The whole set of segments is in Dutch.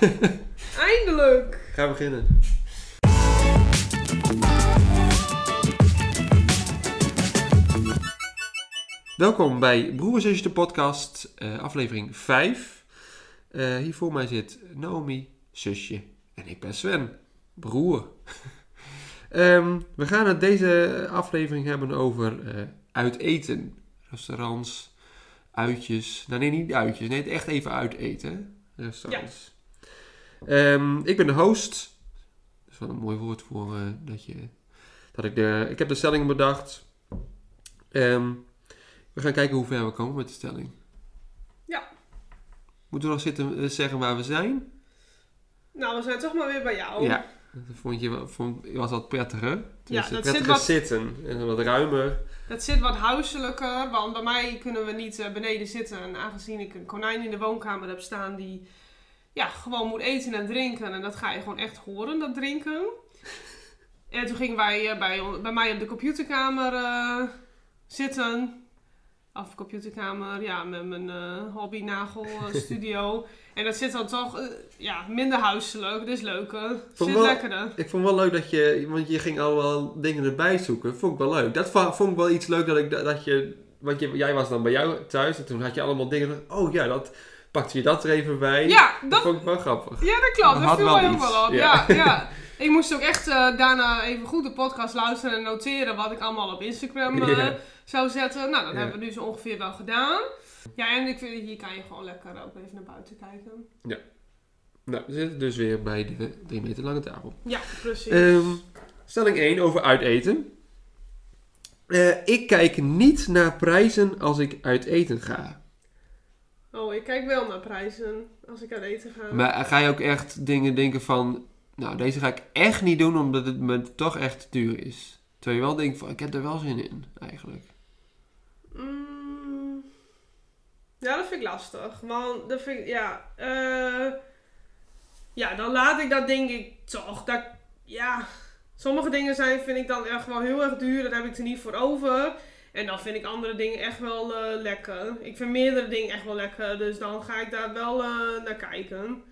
Eindelijk! Ga beginnen. Welkom bij Broer Zusje de podcast, eh, aflevering 5. Eh, hier voor mij zit Naomi, zusje, en ik ben Sven, broer. Ehm, we gaan het deze aflevering hebben over eh uit eten. Restaurants, uitjes. Nou nee, niet uitjes. Nee, echt even uit eten. Restaurants. Ehm, ik ben de host. Dat is wel een mooi woord voor eh, dat je... Dat ik, de, ik heb de stellingen bedacht. Ehm, we gaan kijken hoe ver we komen met de stelling. Ja. Moeten we nog zitten eh, zeggen waar we zijn? Nou, we zijn toch maar weer bij jou. Ja. Dat vond je, wel- vond, was dat prettiger? Ja, Tenminste, dat prettiger zit wat- zitten. En wat ruimer. Het zit wat huiselijker, want bij mij kunnen we niet eh, beneden zitten. En aangezien ik een konijn in de woonkamer heb staan die ja, gewoon moet eten en drinken. En dat ga je gewoon echt horen, dat drinken. En toen gingen wij eh, bij, bij mij op de computerkamer eh, zitten. Of computerkamer, ja, met mijn hobby nagel eh, studio. en dat zit dan toch ja, minder huiselijk, dus leuker. Vond Zit wel- lekkerder. Ik vond wel leuk dat je, want je ging allemaal dingen erbij zoeken. Vond ik wel leuk. Dat vond ik wel iets leuk dat ik dat je, want je, jij was dan bij jou thuis en toen had je allemaal dingen. Oh ja, dat pakte je dat er even bij. Ja, dat dat vond ik wel grappig. Ja, dat klopt. Dat Dat viel wel iets, wel op. ja. Ja. Ja, Ik moest ook echt eh, daarna even goed de podcast luisteren en noteren wat ik allemaal op Instagram eh, Ja. zou zetten. Nou, dat Ja. hebben we nu zo ongeveer wel gedaan. Ja, en ik vind, hier kan je gewoon lekker ook even naar buiten kijken. Nou, we zitten dus weer bij de 3 meter lange tafel. Ja, precies. Ehm, stelling 1 over uiteten. Eh, ik kijk niet naar prijzen als ik uit eten ga. Oh, ik kijk wel naar prijzen als ik uit eten ga. Maar ga je ook echt dingen denken van... Nou, deze ga ik echt niet doen omdat het me toch echt duur is. Terwijl je wel denkt van, ik heb er wel zin in, eigenlijk. Mm, ja, dat vind ik lastig. Want dat vind ik, ja, eh, ja, dan laat ik dat denk ik toch. Dat, ja, sommige dingen zijn, vind ik dan echt wel heel erg duur. Dat heb ik er niet voor over. En dan vind ik andere dingen echt wel eh, lekker. Ik vind meerdere dingen echt wel lekker. Dus dan ga ik daar wel eh, naar kijken.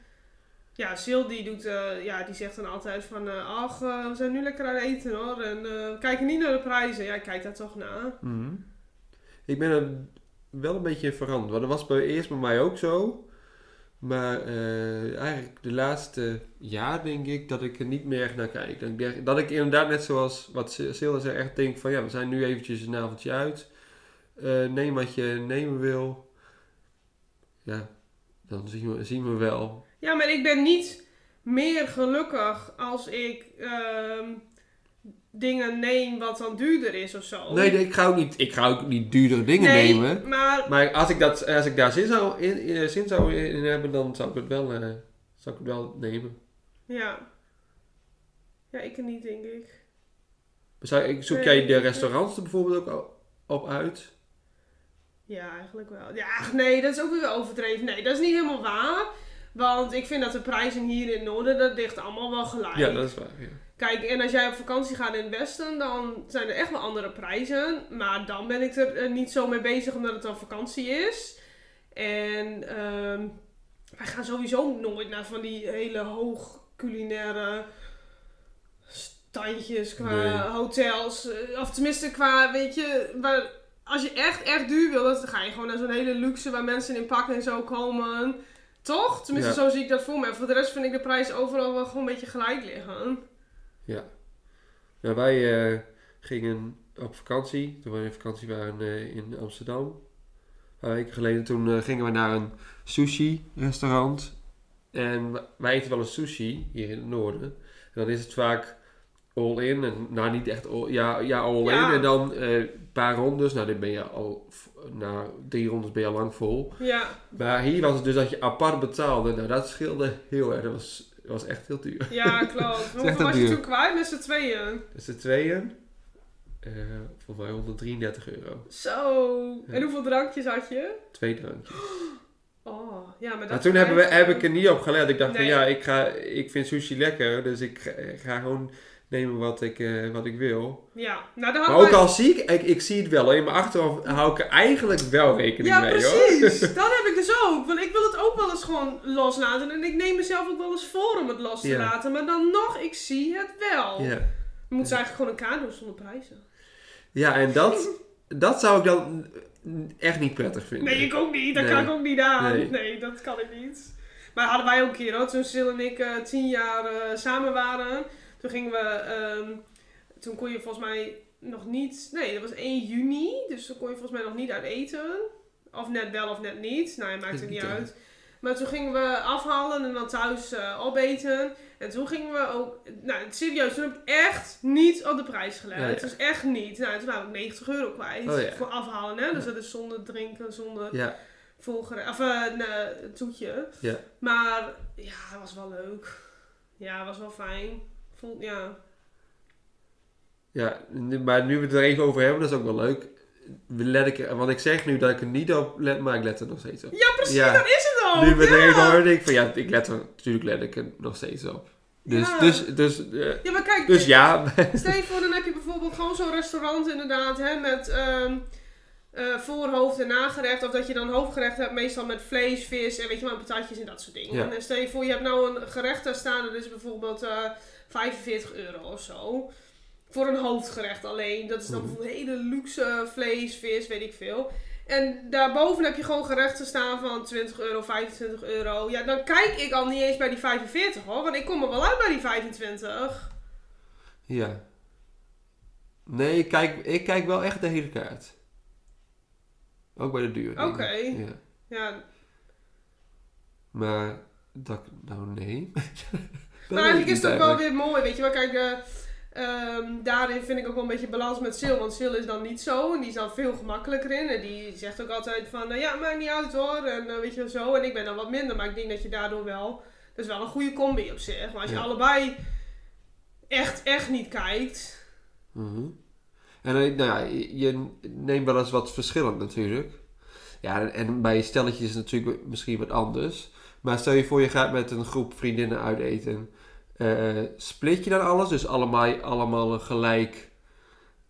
Ja, Sil die doet, eh, ja, die zegt dan altijd van, ach, we zijn nu lekker aan het eten hoor. En we kijken niet naar de prijzen. Ja, ik kijk daar toch naar. Mhm. Ik ben er wel een beetje veranderd. Want dat was bij, eerst bij mij ook zo. Maar eh, eigenlijk de laatste jaar denk ik dat ik er niet meer naar kijk. Dat ik, dat ik inderdaad net zoals wat Silda zei echt denk van ja, we zijn nu eventjes een avondje uit. Eh, neem wat je nemen wil. Ja, dan zien we, zien we wel. Ja, maar ik ben niet meer gelukkig als ik ehm, dingen neem wat dan duurder is of zo. Nee, ik ga ook niet, ik ga ook niet duurdere dingen Nee, nemen. Maar Maar als ik, dat, als ik daar zin zou in, in- zin zou in hebben, dan zou ik het wel, eh, zou ik het wel nemen. ja. Ja, ik niet, denk ik. Zou, zoek Nee, jij de restaurants er bijvoorbeeld ook op uit? Ja, eigenlijk wel. Ja, nee, dat is ook weer overdreven. Nee, dat is niet helemaal waar. Want ik vind dat de prijzen hier in het noorden, dat ligt allemaal wel gelijk. Ja, dat is waar. Ja. Kijk, en als jij op vakantie gaat in het westen, dan zijn er echt wel andere prijzen. Maar dan ben ik er eh, niet zo mee bezig omdat het al vakantie is. En ehm, wij gaan sowieso nooit naar van die hele hoog culinaire standjes qua Nee. hotels. eh, Of tenminste qua, weet je, waar, als je echt, echt duur wil, dan ga je gewoon naar zo'n hele luxe waar mensen in pak en zo komen. Toch? Tenminste, Ja. zo zie ik dat voor me. En voor de rest vind ik de prijs overal wel gewoon een beetje gelijk liggen. Nou, wij eh, gingen op vakantie. Toen we in vakantie waren eh, in Amsterdam. Een paar weken geleden. Toen eh, gingen we naar een sushi-restaurant. En wij eten wel eens sushi hier in het noorden. En dan is het vaak all-in. En, nou, niet echt all, ja, ja, all-in. Ja. En dan een paar rondes. Nou, dan ben je al... Na drie rondes ben je al lang vol. Ja, Maar hier was het dus dat je apart betaalde. Nou, dat scheelde heel erg. Dat was, dat was echt heel duur. ja klopt. Hoeveel was je toen kwijt met z'n tweeën? Dus de tweeën, eh voor mij 133 euro. Zo. Ja. En hoeveel drankjes had je? Twee drankjes. Oh, ja, maar dat Maar toen hebben we, heb ik er niet op gelet. Ik dacht Nee. van ja, ik, ga, ik vind sushi lekker. Dus ik ga, ik ga gewoon nemen wat ik, eh, wat ik wil. Ja, nou daar Maar ook wij- al zie ik, ik, ik zie het wel. In mijn achterhoofd hou ik er eigenlijk wel rekening Ja, mee precies. hoor. Dat heb ik dus ook. Want ik wil het ook wel eens gewoon loslaten. En ik neem mezelf ook wel eens voor om het los te Ja. laten. Maar dan nog, ik zie het wel. Ja. Je moet ze eigenlijk gewoon een kaart doen zonder prijzen. ja, en dat, dat zou ik dan echt niet prettig vinden. Nee, ik ook niet. Dat Nee. kan ik ook niet aan. Nee. Nee. dat kan ik niet. Maar hadden wij ook een keer hoor. Toen Sil en ik eh, tien jaar eh, samen waren. Toen gingen we... ehm, toen kon je volgens mij nog niet... Nee, dat was 1 juni. Dus toen kon je volgens mij nog niet uit eten. Of net wel of net niet. Nou, het maakt het niet uit. Maar toen gingen we afhalen en dan thuis eh, opeten. En toen gingen we ook... Nou, serieus, toen heb ik echt niet op de prijs gelet. Ja, ja. Dus echt niet. Nou, toen waren we 90 euro kwijt. Oh, ja. Voor afhalen, hè. Dus dat is zonder drinken, zonder Ja, volgere... Of eh, een toetje. Ja. Maar ja, het was wel leuk. Ja, het was wel fijn. Voel, ja. ja, maar nu we het er even over hebben, dat is ook wel leuk. Let ik, er- want ik zeg nu dat ik er niet op let, maar ik let er nog steeds op. ja, precies, Ja. dat is het ook. nu we het er even over denk ik van ja, ik let er, natuurlijk let ik er nog steeds op. Dus, Ja. dus, dus, eh, Ja, maar kijk, dus ja, Stel je voor, dan heb je bijvoorbeeld gewoon zo'n restaurant inderdaad, hè, met ehm, eh, voorhoofd en nagerecht. Of dat je dan hoofdgerecht hebt, meestal met vlees, vis en weet je maar, patatjes en dat soort dingen. Ja. En stel je voor, je hebt nou een gerecht daar staan, dat is bijvoorbeeld eh 45 euro of zo. Voor een hoofdgerecht alleen. Dat is dan Mhm. bijvoorbeeld hele luxe vlees, vis, weet ik veel. En daarboven heb je gewoon gerechten staan van 20 euro, 25 euro. Ja, dan kijk ik al niet eens bij die 45 hoor, want ik kom er wel uit bij die 25. ja. Nee, ik kijk, ik kijk wel echt de hele kaart. Ook bij de duur. Oké. Ja. Ja, Maar, dat, nou nee. Maar eigenlijk is het ook wel weer mooi, weet je wel. Kijk, eh, ehm, daarin vind ik ook wel een beetje balans met Sil. Want Sil is dan niet zo en die is dan veel gemakkelijker in. En die zegt ook altijd van, eh, ja, maakt niet uit hoor. En eh, weet je wel zo. En ik ben dan wat minder, maar ik denk dat je daardoor wel... Dat is wel een goede combi op zich. Maar als je Ja. allebei echt, echt niet kijkt... Mhm. En eh, nou ja, je je neemt wel eens wat verschillend natuurlijk. Ja, en- en bij stelletjes is het natuurlijk misschien wat anders. Maar stel je voor je gaat met een groep vriendinnen uit eten. Eh, split je dan alles? Dus allemaal, allemaal een gelijk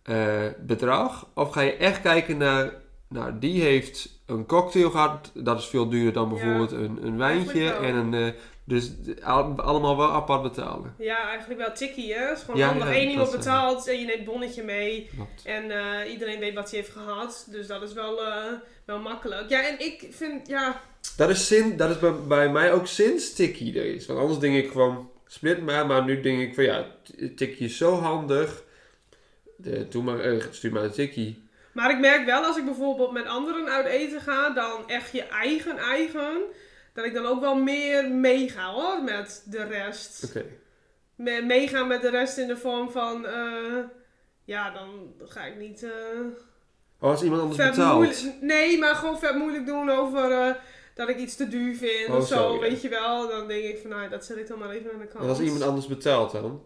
eh, bedrag? Of ga je echt kijken naar... Nou, die heeft een cocktail gehad. Dat is veel duurder dan Ja. bijvoorbeeld een, een wijntje. En een... eh, dus al- allemaal wel apart betalen. Ja, eigenlijk wel tikkie, hè. Het is gewoon Ja, handig. ja, Eén iemand betaalt en je neemt bonnetje mee. Klopt. En iedereen weet wat hij heeft gehad. Dus dat is wel, wel makkelijk. Ja, en ik vind, ja... Dat is, zin, dat is bij, bij mij ook sinds Tikkie er is. Want anders denk ik gewoon, split maar. Maar nu denk ik van ja, t- Tikkie is zo handig. De, doe maar, eh, stuur maar een Tikkie. Maar ik merk wel als ik bijvoorbeeld met anderen uit eten ga, dan echt je eigen eigen, dat ik dan ook wel meer meega hoor met de rest. Oké. Me- meegaan met de rest in de vorm van, eh, ja, dan ga ik niet eh Oh, als iemand anders betaalt. nee, maar gewoon vet moeilijk doen over dat ik iets te duur vind Oh, of zo, zo, ja. weet je wel. Dan denk ik van, nou, dat zet ik dan maar even aan de kant. En als iemand anders betaalt dan,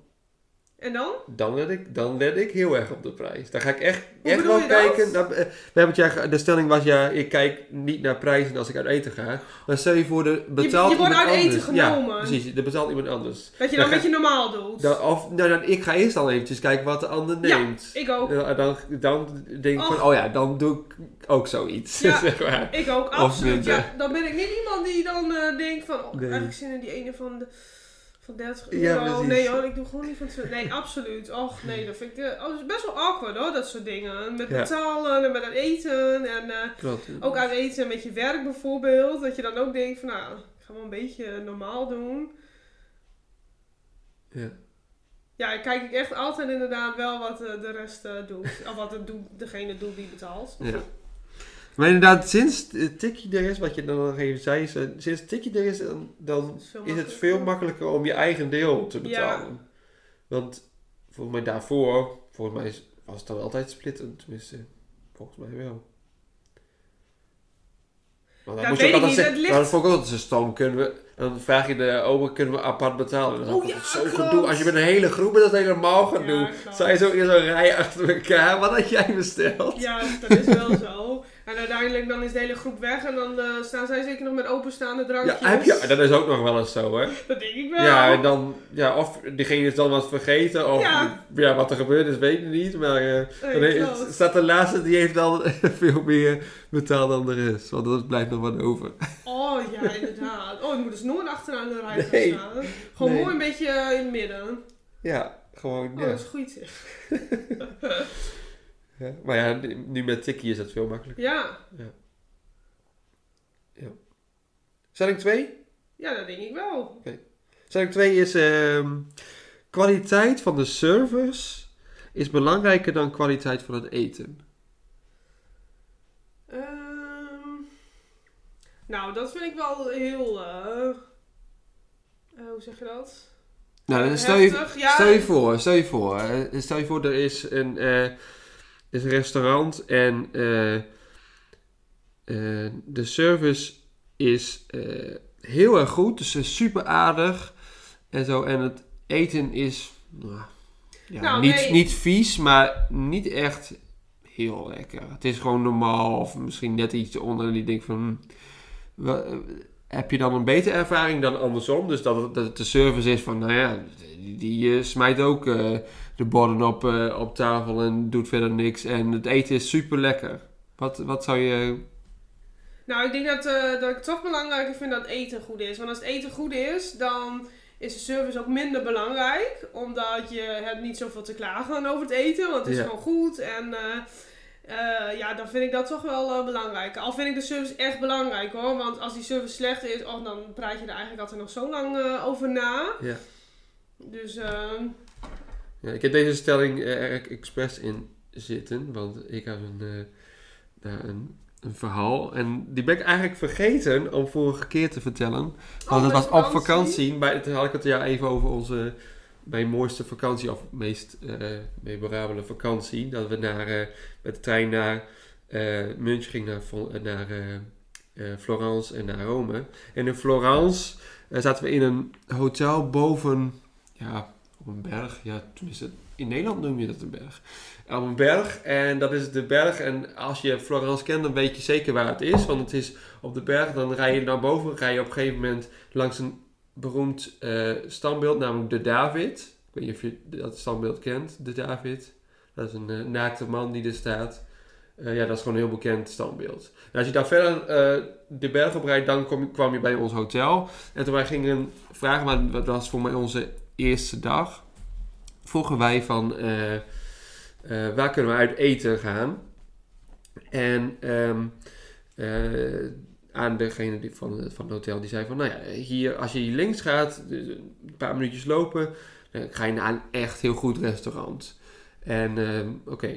En dan? dan let ik, dan let ik heel erg op de prijs. Dan ga ik echt, Hoe echt wel kijken. We hebben het ja, de stelling was ja, ik kijk niet naar prijzen als ik uit eten ga. Maar stel je voor, de betaalt je wordt uit eten genomen. Ja, precies. Er betaalt iemand anders. Dat je Dan dan wat je normaal doet. Dan, of, nou, dan, ik ga eerst dan eventjes kijken wat de ander Ja. neemt. ik ook. Ja, dan, dan denk ik van, oh ja, dan doe ik ook zoiets. Ja. zeg maar. Ik ook, absoluut. Ja, dan ben ik niet iemand die dan eh, denkt van, oh, Nee. eigenlijk zin in die ene van, de, van 30 Ja, euro. nee hoor, ik doe gewoon niet van twee- Nee, absoluut. Och nee, dat vind ik eh, oh, is best wel awkward hoor, dat soort dingen. Met Ja. betalen en met het eten en eh, Klopt. ook uit eten met je werk bijvoorbeeld. Dat je dan ook denkt van, nou, ik ga wel een beetje normaal doen. Ja. Ja, kijk ik echt altijd inderdaad wel wat eh, de rest doet. Of wat het doet, degene doet die betaalt. Ja. Maar inderdaad, sinds Tikkie er is, wat je dan nog even zei, is, eh, sinds Tikkie er is, dan, dan is het veel makkelijker om je eigen deel te betalen. Want volgens mij daarvoor, volgens mij was het dan altijd splitten, tenminste, volgens mij wel. Want dan Ja, moest je ook altijd zeggen, maar dan ligt- vond ik altijd zo stom, kunnen we, dan vraag je de oma, kunnen we apart betalen? Is Oh ja, zo gedoe. Als je met een hele groep bent, dat helemaal. Ja, klopt. Sta je zo in zo'n rij achter elkaar, wat had jij besteld? Ja, dat is wel zo. En uiteindelijk dan is de hele groep weg en dan eh, staan zij zeker nog met openstaande Ja, drankjes. heb je, dat is ook nog wel eens zo, hè? Dat denk ik wel. Ja, en dan, ja, of diegene is dan wat vergeten, of ja, Ja. wat er gebeurd is, weet ik niet. Maar eh, Nee, dan staat de laatste, die heeft dan veel meer betaald dan de rest. Want er blijft nog wat over. Oh ja, inderdaad. Oh, ik moet dus nooit achteraan de rij gaan staan. Gewoon Nee. mooi een beetje eh, in het midden. Ja, gewoon, Oh, ja. dat is goed zeg. ja. Maar ja, nu met Tikkie is dat veel makkelijker. Ja. Stelling 2? ja, dat denk ik wel. Stelling 2 is, ehm, kwaliteit van de service is belangrijker dan kwaliteit van het eten. Ehm, nou, dat vind ik wel heel... eh, eh, hoe zeg je dat? Nou, stel je, Heftig, ja. Stel je voor, stel je voor, stel je voor er is een, is een restaurant en eh, eh, de service is eh, heel erg goed, dus super aardig en zo. En het eten is nou, ja, Nou, niet, nee. niet vies, maar niet echt heel lekker. Het is gewoon normaal of misschien net iets onder die denkt van... hm, heb je dan een betere ervaring dan andersom? Dus dat, het- dat het de service is van, nou ja, die, die eh, smijt ook eh, de borden op, eh, op tafel en doet verder niks. En het eten is super lekker. Wat, wat zou je... Nou, ik denk dat, dat ik het toch belangrijker vind dat eten goed is. Want als het eten goed is, dan is de service ook minder belangrijk. Omdat je hebt niet zoveel te klagen over het eten. Want het is Ja. gewoon goed. En eh, ja, dan vind ik dat toch wel eh, belangrijk. Al vind ik de service echt belangrijk hoor. Want als die service slecht is, oh, dan praat je er eigenlijk altijd nog zo lang eh, over na. Ja. Dus Ja, ik heb deze stelling er expres in zitten, want ik heb een, een, een verhaal. En die ben ik eigenlijk vergeten om vorige keer te vertellen. Want oh, het was op vakantie. Bij, toen had ik het ja even over onze, mijn mooiste vakantie, of meest eh, memorabele vakantie. Dat we naar, eh, met de trein naar eh München gingen, naar, naar Florence en naar Rome. En in Florence zaten we in een hotel boven, ja, op een berg. Ja, tenminste, in Nederland noem je dat een berg. Op een berg, en dat is de berg. En als je Florence kent, dan weet je zeker waar het is. Want het is op de berg, dan rij je naar boven, rij je op een gegeven moment langs een beroemd eh, standbeeld, namelijk de David. Ik weet niet of je dat standbeeld kent, de David. Dat is een eh, naakte man die er staat. Eh, ja, dat is gewoon een heel bekend standbeeld. En als je daar verder de berg op rijdt, dan kom, kwam je bij ons hotel. En toen wij gingen vragen, maar dat was voor mij onze eerste dag, vroegen wij van waar kunnen we uit eten gaan? En eh, aan degene die van, van het hotel, die zei van, nou ja, hier, als je hier links gaat, dus een paar minuutjes lopen, dan ga je naar een echt heel goed restaurant. En ehm, oké,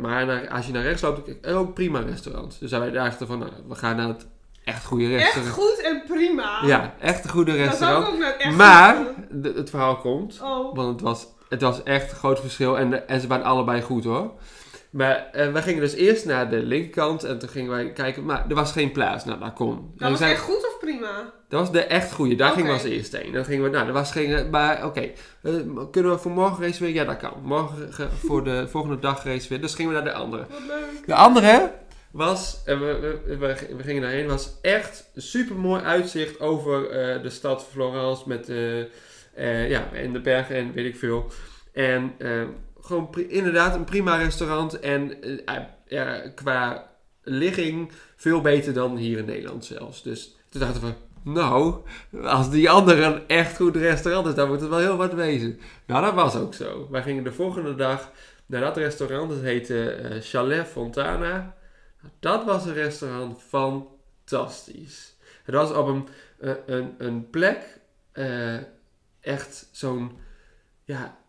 maar naar- als je naar rechts loopt, ook prima restaurant. Dus wij dachten van, nou, we gaan naar het echt goede echt restaurant. goed en prima. Ja, echt een goede Dat restaurant. ook net echt Maar, het verhaal komt, Oh. want het was, het was echt een groot verschil en, en ze waren allebei goed hoor. Maar eh, wij gingen dus eerst naar de linkerkant en toen gingen wij kijken, maar er was geen plaats. Nou, daar kon. En Dat we was zijn- echt goed of prima? dat was de echt goede, daar gingen we als eerste heen. Dan gingen we, nou, er was geen, maar oké, eh, kunnen we voor morgen reserveren? Ja, dat kan. Morgen ge- voor de volgende dag reserveren. Dus gingen we naar de andere. Wat leuk. De andere was, en we, we, we, we gingen daarheen, was echt een super mooi uitzicht over eh, de stad Florence met eh, eh, ja, en de bergen en weet ik veel. En eh, gewoon inderdaad een prima restaurant en eh, eh, ja, qua ligging veel beter dan hier in Nederland zelfs. Dus toen dachten we, nou, als die andere een echt goed restaurant is, dan moet het wel heel wat wezen. Nou, dat was ook zo. Wij gingen de volgende dag naar dat restaurant. Dat heette eh, Chalet Fontana. Dat was een restaurant fantastisch. Het was op een, een, een plek, echt zo'n, ja,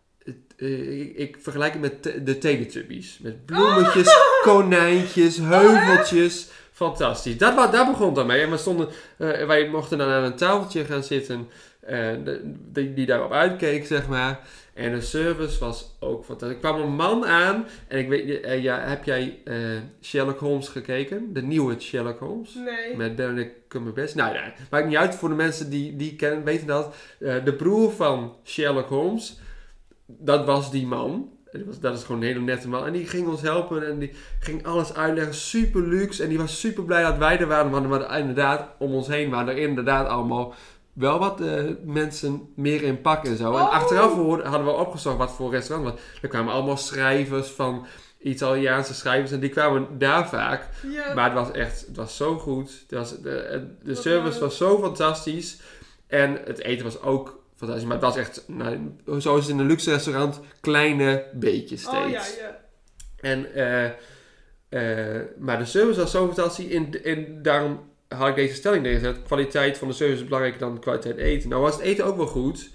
ik, ik vergelijk het met te- de Teletubbies. Met bloemetjes, konijntjes, heuveltjes. Fantastisch. Dat, daar begon het dan mee. En we stonden, eh, wij mochten dan aan een tafeltje gaan zitten eh, de- die, die daarop uitkeek, zeg maar. En de service was ook fantastisch. Er kwam een man aan. En ik weet, niet, eh, ja, heb jij eh, Sherlock Holmes gekeken? De nieuwe Sherlock Holmes? Nee. Met Benedict Cumberbatch. Nou ja, maakt niet uit voor de mensen die, die kennen, weten dat. Eh, de broer van Sherlock Holmes, dat was die man. Die was, dat is gewoon een hele nette man. En die ging ons helpen en die ging alles uitleggen. Super luxe. En die was super blij dat wij er waren. Maar, maar inderdaad, om ons heen waren er inderdaad allemaal wel wat eh, mensen meer in pak en zo. En Oh. achteraf hadden we opgezocht wat voor restaurant was. Er kwamen allemaal schrijvers van Italiaanse schrijvers. En die kwamen daar vaak. Maar het was echt, het was zo goed. Het was, de de service was zo fantastisch. En het eten was ook fantastisch. Maar het was echt, nou, zoals in een luxe restaurant, kleine beetjes steeds. oh ja, ja. En, eh, eh, maar de service was zo fantastisch. En, en daarom had ik deze stelling neergezet. Kwaliteit van de service is belangrijker dan de kwaliteit eten. Nou was het eten ook wel goed.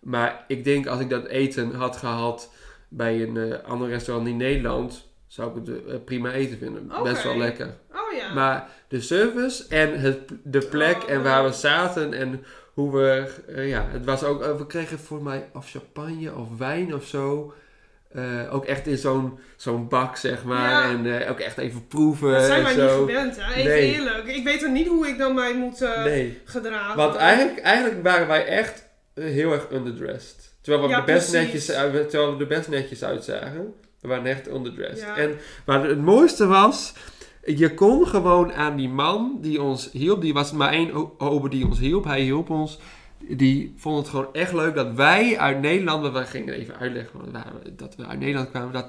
Maar ik denk als ik dat eten had gehad bij een eh, ander restaurant in Nederland... zou ik het prima eten vinden. Best wel lekker. Oh ja. Maar de service en het, de plek Oh, en waar we zaten en hoe we... eh, ja, het was ook... eh, we kregen voor mij of champagne of wijn of zo. Eh, ook echt in zo'n zo'n bak, zeg maar. Ja. En ook echt even proeven dat zijn wij niet gewend, hè? Even Nee. eerlijk. Ik weet er niet hoe ik dan mij moet nee. gedragen. Want eigenlijk, eigenlijk waren wij echt heel erg underdressed. Terwijl we, Ja, er best netjes, terwijl we er best netjes uitzagen. We waren echt underdressed. Ja. En, maar het mooiste was... Je kon gewoon aan die man die ons hielp... Die was maar één ober die ons hielp. Hij hielp ons. Die vond het gewoon echt leuk dat wij uit Nederland... Want wij gingen even uitleggen we dat we uit Nederland kwamen. Dat,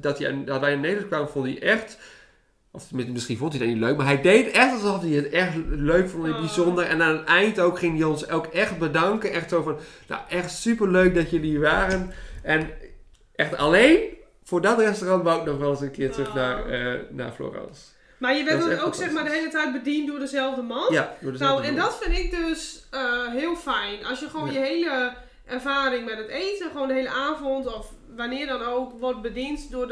dat, hij, dat wij in Nederland kwamen vond hij echt... Of misschien vond hij dat niet leuk. Maar hij deed echt alsof hij het echt leuk vond en Oh. bijzonder. En aan het eind ook ging hij ons ook echt bedanken. Echt zo van... Nou, echt super leuk dat jullie hier waren. En echt alleen... Voor dat restaurant wou ik nog wel eens een keer terug Oh. naar, eh, naar Florence. Maar je werd ook zeg maar de hele tijd bediend door dezelfde man? Ja, door Nou, dezelfde en man. dat vind ik dus eh, heel fijn. Als je gewoon Ja. je hele ervaring met het eten, gewoon de hele avond of wanneer dan ook, wordt bediend door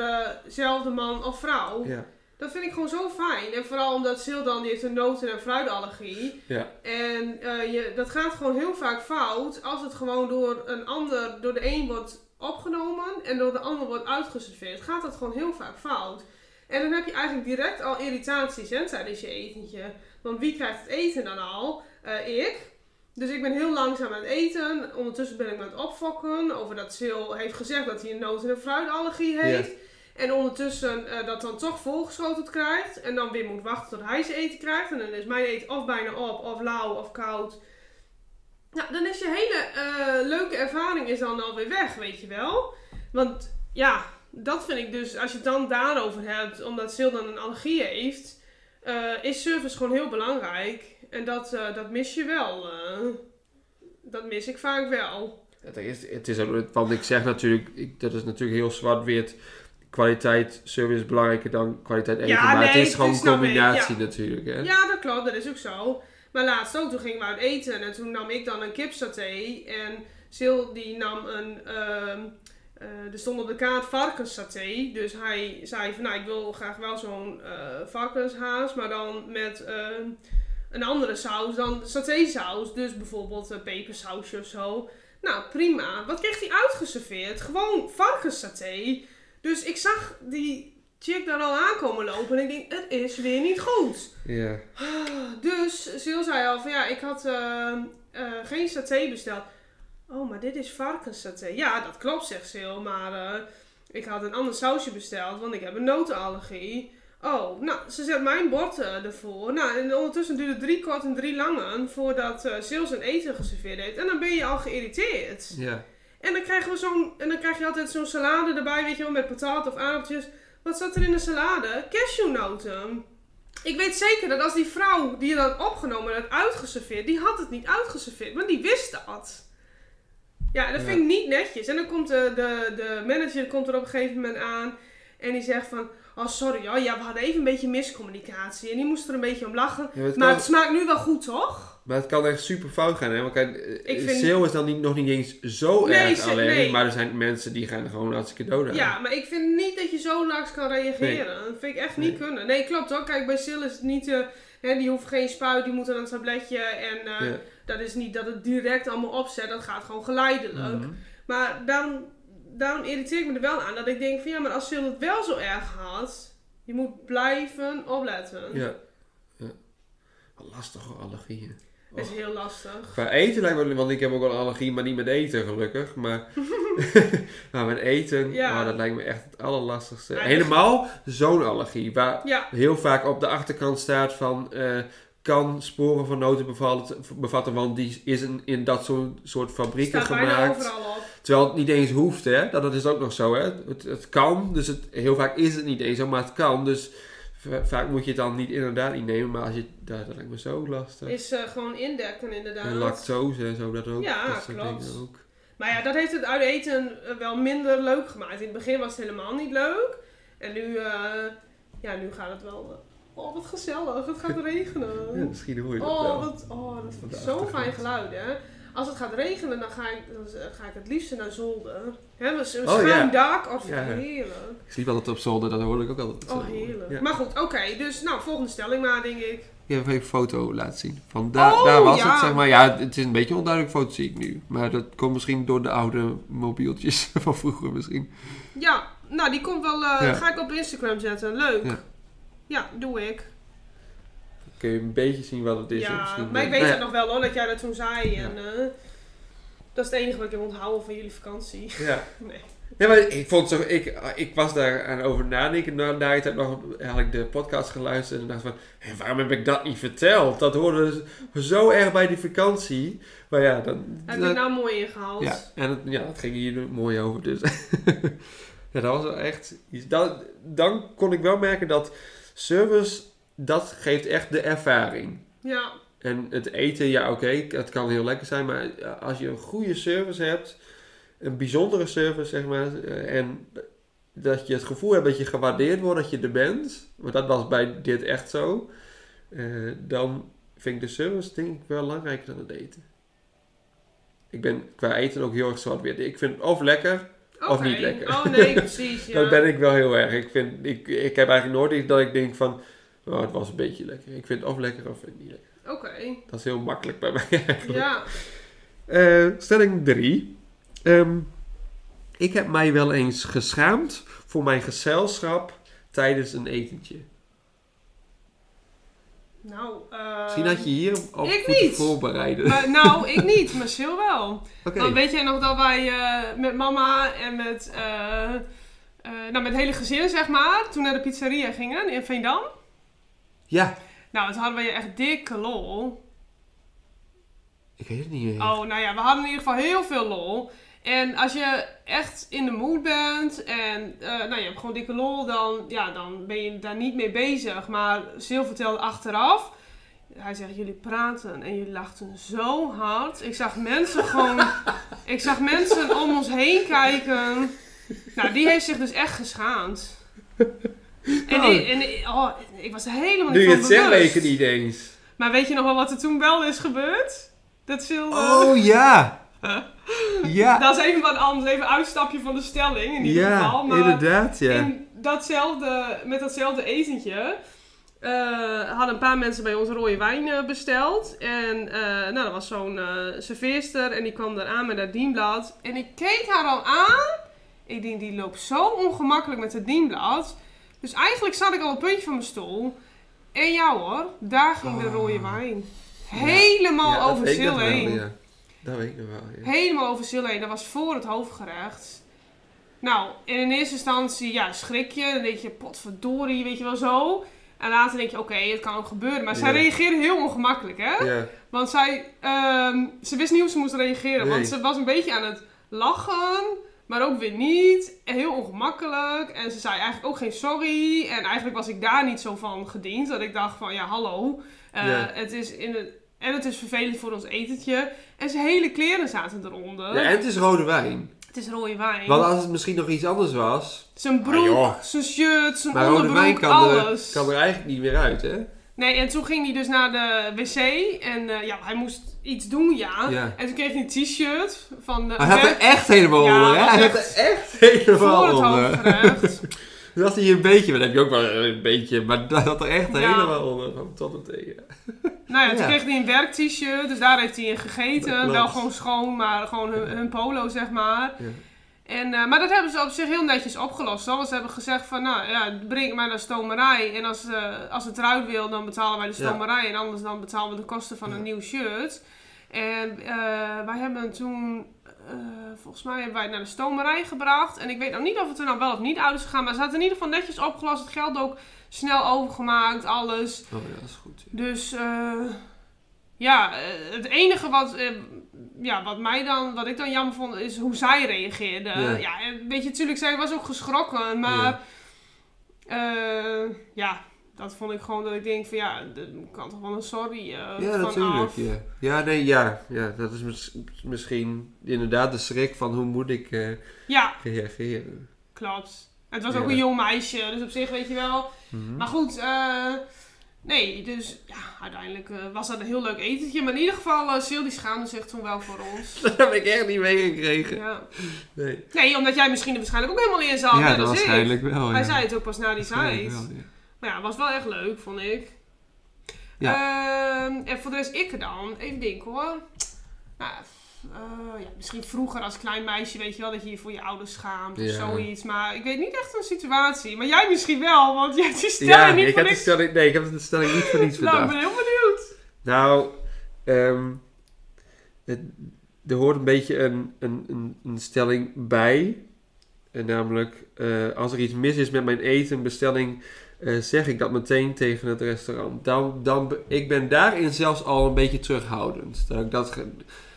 dezelfde man of vrouw. Ja, Dat vind ik gewoon zo fijn. En vooral omdat Sil dan, die heeft een noten- en fruitallergie. ja, En eh, je, dat gaat gewoon heel vaak fout als het gewoon door een ander, door de een wordt opgenomen en door de ander wordt uitgeserveerd. Gaat dat gewoon heel vaak fout. En dan heb je eigenlijk direct al irritaties hè, tijdens je etentje. Want wie krijgt het eten dan al? Eh, ik. Dus ik ben heel langzaam aan het eten. Ondertussen ben ik aan het opfokken over dat Sil heeft gezegd dat hij een noten- en fruitallergie heeft. En ondertussen eh, dat dan toch volgeschoteld krijgt. En dan weer moet wachten tot hij zijn eten krijgt. En dan is mijn eten of bijna op, of lauw, of koud. Nou, dan is je hele eh, leuke ervaring is dan alweer weg, weet je wel. Want ja, dat vind ik dus, als je het dan daarover hebt, omdat Sil dan een allergie heeft, eh, is service gewoon heel belangrijk. En dat, eh, dat mis je wel. dat mis ik vaak wel. Het is, het is want ik zeg natuurlijk, ik, dat is natuurlijk heel zwart-wit. Kwaliteit, service is belangrijker dan kwaliteit eten. Ja, maar het nee, is gewoon een combinatie ja. natuurlijk. Hè? Ja, dat klopt, dat is ook zo. Maar laatst ook, toen gingen we uit eten en toen nam ik dan een kipsaté. En Sil die nam een, ehm, eh, er stond op de kaart varkenssaté. Dus hij zei van, nou ik wil graag wel zo'n eh, varkenshaas, maar dan met ehm, een andere saus dan satésaus. Dus bijvoorbeeld een pepersausje of zo. Nou, prima. Wat kreeg hij uitgeserveerd? Gewoon varkenssaté. Dus ik zag die chick daar al aankomen lopen en ik denk, het is weer niet goed. Ja. Dus Sil zei al van ja, ik had eh, eh, geen saté besteld. Oh, maar dit is varkenssaté. Ja, dat klopt, zegt Sil. Maar eh, ik had een ander sausje besteld, want ik heb een notenallergie. Oh, nou, ze zet mijn bord eh, ervoor. Nou, en ondertussen duurde drie kort en drie langen voordat eh Sil zijn eten geserveerd heeft. En dan ben je al geïrriteerd. Ja. En dan krijgen we zo'n, en dan krijg je altijd zo'n salade erbij, weet je wel, met patat of aardappeltjes. Wat zat er in de salade? Cashewnoten. Ik weet zeker dat als die vrouw die dat opgenomen en had uitgeserveerd, die had het niet uitgeserveerd, maar die wist dat. Ja, dat Ja. vind ik niet netjes. En dan komt de, de, de manager komt er op een gegeven moment aan en die zegt van, oh sorry, oh, ja, we hadden even een beetje miscommunicatie. En die moest er een beetje om lachen. Ja, maar, het Maar kan, het smaakt nu wel goed, toch? maar het kan echt super fout gaan. Hè? Want kijk, Ik ik vind- sale is dan niet, nog niet eens zo Nee, erg alleen. nee. Maar er zijn mensen die gaan gewoon hartstikke dood aan. Ja, maar ik vind niet dat je zo laag kan reageren. Dat vind ik echt niet Nee. kunnen. Nee, klopt hoor. Kijk, bij Sil is het niet... eh, hè, die hoeft geen spuit, die moet aan een tabletje. En eh, Ja. dat is niet dat het direct allemaal opzet. Dat gaat gewoon geleidelijk. Mhm. Maar daarom, daarom irriteer ik me er wel aan. Dat ik denk van ja, maar als Sil het wel zo erg had... Je moet blijven opletten. Ja. ja. Wat lastig hoor, allergieën. Dat is heel lastig. Qua eten lijkt me, want ik heb ook wel een allergie, maar niet met eten gelukkig. Maar, maar met eten, Ja. oh, dat lijkt me echt het allerlastigste. Ja, Helemaal zo'n allergie, waar Ja, heel vaak op de achterkant staat van... eh, kan sporen van noten bevatten, want die is in, in dat soort, soort fabrieken staat gemaakt. Terwijl het niet eens hoeft, hè. Dat, dat is ook nog zo, hè. Het, het kan, dus het, heel vaak is het niet eens zo, maar het kan. Dus va- vaak moet je het dan niet inderdaad niet nemen, maar als je... Dat, dat lijkt me zo lastig. Is eh, gewoon indekken inderdaad. En lactose en zo, dat ook. Ja, dat soort klopt. ook. Maar ja, dat heeft het uit eten eh, wel minder leuk gemaakt. In het begin was het helemaal niet leuk. En nu, eh, ja, nu gaat het wel... oh, wat gezellig. Het gaat regenen. Ja, misschien hoor je dat Oh, wel. wat, oh, dat vind ik zo'n fijn geluid, hè. Als het gaat regenen, dan ga ik, dan ga ik het liefst naar zolder. Hè, een een Oh, schuin ja. dak. Oh, Ja. heerlijk. Ik sliep altijd op zolder, dat hoor ik ook altijd. Oh, heerlijk. Ja. Maar goed, oké. dus, nou, volgende stelling maar, denk ik. Ik heb even een foto laten zien. Van daar, Oh, daar was ja. het, zeg maar. Ja, het is een beetje een onduidelijk foto, zie ik nu. Maar dat komt misschien door de oude mobieltjes van vroeger misschien. Ja, nou, die komt wel... eh, Ja. Ga ik op Instagram zetten. Leuk. Ja. Doe ik. Dan kun je een beetje zien wat het is. ja, maar ik weet Nou het nog wel hoor, dat jij dat toen zei. Ja. En, eh, dat is het enige wat ik heb onthouden van jullie vakantie. ja. Nee. Ja, maar ik vond zo, ik, ik was daar aan over nadenken. Na, na ik heb nog eigenlijk de podcast geluisterd en dacht van, hé, waarom heb ik dat niet verteld? Dat hoorde zo erg bij die vakantie. Maar ja, dan, Heb je het nou mooi ingehaald? ja, en het, ja, dat ging hier mooi over. Dus ja, dat was wel echt iets. Dat, dan kon ik wel merken dat service, dat geeft echt de ervaring. Ja. En het eten, ja oké, het kan heel lekker zijn, maar als je een goede service hebt, een bijzondere service zeg maar, eh, en dat je het gevoel hebt dat je gewaardeerd wordt, dat je er bent, want dat was bij dit echt zo, eh, dan vind ik de service denk ik wel belangrijker dan het eten. Ik ben qua eten ook heel erg zwart-wit. Ik vind het of lekker, Of niet lekker. Oh nee, precies. Ja. dat ben ik wel heel erg. Ik, vind, ik, ik heb eigenlijk nooit iets dat ik denk van, oh, het was een beetje lekker. Ik vind het of lekker of niet lekker. Oké. Dat is heel makkelijk bij mij eigenlijk. Ja. Eh, stelling 3. ik heb mij wel eens geschaamd voor mijn gezelschap tijdens een etentje. Nou, eh. Misschien had je hier op ik moeten niet. voorbereiden. maar, nou, ik niet, maar Sil wel. Oké. Want weet jij nog dat wij eh, met mama en met, eh, eh, nou, met het hele gezin, zeg maar, toen naar de pizzeria gingen in Veendam? Ja, Nou, toen hadden we echt dikke lol. ik weet het niet meer. Oh, nou ja, we hadden in ieder geval heel veel lol. En als je echt in de mood bent en eh, nou, je hebt gewoon dikke lol, dan, ja, dan ben je daar niet mee bezig. Maar Sil vertelde achteraf, hij zegt, jullie praten en jullie lachten zo hard. Ik zag mensen gewoon, ik zag mensen om ons heen kijken. Nou, die heeft zich dus echt geschaamd. En, Oh. ik, en ik- oh, ik was helemaal nu niet je van het zegt, weet ik het niet eens. Maar weet je nog wel wat er toen wel is gebeurd? Dat Sil... eh, Oh ja! Ja, Dat is even wat anders, even een uitstapje van de stelling in ieder ja geval. Maar inderdaad, ja. in datzelfde, met datzelfde etentje eh, hadden een paar mensen bij ons rode wijn eh, besteld. En eh, nou, er was zo'n serveerster en die kwam daar aan met dat dienblad. En ik keek haar al aan. Ik denk, die loopt zo ongemakkelijk met het dienblad. Dus eigenlijk zat ik al op het puntje van mijn stoel. En ja hoor, daar ging de Oh. rode wijn. Helemaal Ja, dat over Sil wel, heen. Dat weet ik nog wel, ja. Helemaal over heen. Dat was voor het hoofdgerecht. Nou, en in eerste instantie, ja, schrik je. Dan denk je, potverdorie, weet je wel zo. En later denk je, oké, het kan ook gebeuren. Maar zij reageerde heel ongemakkelijk, hè? Ja, Want zij, ehm, ze wist niet hoe ze moest reageren. Want ze was een beetje aan het lachen, maar ook weer niet. En heel ongemakkelijk. En ze zei eigenlijk ook geen sorry. En eigenlijk was ik daar niet zo van gediend. Dat ik dacht van, ja, hallo. eh, Ja. het is in het, en het is vervelend voor ons etentje. En zijn hele kleren zaten eronder. ja, en het is rode wijn. Het is rode wijn. Want als het misschien nog iets anders was... Zijn Ah, broek, joh. zijn shirt, zijn Maar rode onderbroek, wijn kan er, alles. kan er eigenlijk niet meer uit, hè? Nee, en toen ging hij dus naar de wc. En eh, ja, hij moest iets doen, ja. Ja. En toen kreeg hij een t-shirt van de... Hij had er echt helemaal Ja, onder, hè? Hij had echt er echt helemaal voor het onder. hoofdgerecht. Dan had hij een beetje, dan heb je ook wel een beetje, maar dat had er echt Ja. helemaal onder, tot en tegen. nou ja, toen Ja. kreeg hij een werk-t-shirt, dus daar heeft hij in Dat gegeten. Wel gewoon schoon, maar gewoon hun, hun polo, zeg maar. Ja. En, eh, maar dat hebben ze op zich heel netjes opgelost. Want ze hebben gezegd van, nou ja, breng mij naar de stomerij. En als, eh, als het eruit wil, dan betalen wij de stomerij. En anders dan betalen we de kosten van een nieuw shirt. En eh, wij hebben toen, eh, volgens mij hebben wij het naar de stomerij gebracht. En ik weet nog niet of het er nou wel of niet uit is gegaan. Maar ze hadden in ieder geval netjes opgelost. Het geld ook snel overgemaakt, alles. Oh ja, dat is goed. ja. Dus eh, ja, eh, het enige wat, ja, wat mij dan, wat ik dan jammer vond, is hoe zij reageerde. Ja. Ja, weet je, natuurlijk, zij was ook geschrokken, maar ja. ja, dat vond ik gewoon dat ik denk van ja, er kan toch wel een sorry eh Ja, van natuurlijk. Ja. ja, nee, ja, ja. Dat is mis- misschien inderdaad de schrik van hoe moet ik eh, Ja, reageren. klopt. Het was Ja. ook een jong meisje, dus op zich weet je wel. Mhm. Maar goed, eh, nee, dus ja, uiteindelijk was dat een heel leuk etentje. Maar in ieder geval, Sil die schaamde zich toen wel voor ons. Dat heb ik echt niet meegekregen. Ja. Nee. Nee, omdat jij misschien er waarschijnlijk ook helemaal in zat. ja, dat waarschijnlijk wel. Hij zei het ook pas na die wel, ja. Maar ja, was wel echt leuk, vond ik. Ja. Ehm, en voor de rest ik dan. Even denken hoor. Nou, eh, ja, misschien vroeger als klein meisje, weet je wel, dat je je voor je ouders schaamt of Ja. zoiets. Maar ik weet niet echt een situatie. Maar jij misschien wel, want jij hebt die stelling Ja, niet ik heb, de niks. stelling, nee, ik heb de stelling niet voor niets Nou, ik bedacht. ben heel benieuwd. Nou, ehm, het, er hoort een beetje een, een, een, een stelling bij. En namelijk, eh, als er iets mis is met mijn eten, bestelling, eh, zeg ik dat meteen tegen het restaurant. Dan, dan, ik ben daarin zelfs al een beetje terughoudend. Dat dat,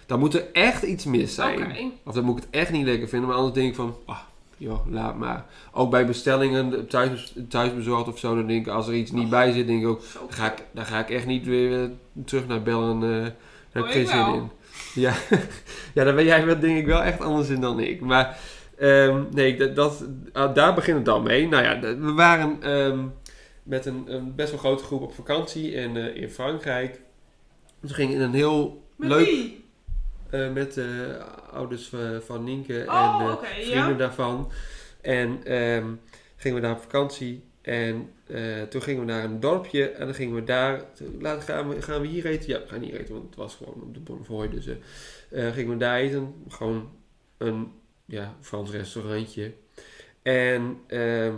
dan moet er echt iets mis zijn. Of dan moet ik het echt niet lekker vinden. Maar anders denk ik van, ah, joh, laat maar. Ook bij bestellingen, thuis, thuisbezorgd of zo, dan denk ik, als er iets niet bij zit, denk ik ook, dan ga ik, dan ga ik echt niet weer eh, terug naar bellen. eh daar heb Oh, ik geen ik zin in. Ja, ja, daar ben jij wel, denk ik wel echt anders in dan ik. Maar ehm, nee, dat, dat, ah, daar begint het dan mee. Nou ja, we waren ehm, met een, een best wel grote groep op vakantie in, eh, in Frankrijk. Dus we gingen in een heel Met leuk wie? eh, met de ouders eh, van Nienke Oh, en ja. vrienden daarvan. En ehm, gingen we daar op vakantie. En toen gingen we naar een dorpje. En dan gingen we daar. Laten gaan we, gaan we hier eten? Ja, we gaan hier eten, want het was gewoon op de Bonnefoy. Dus gingen we daar eten. Gewoon een ja, Frans restaurantje. En ehm,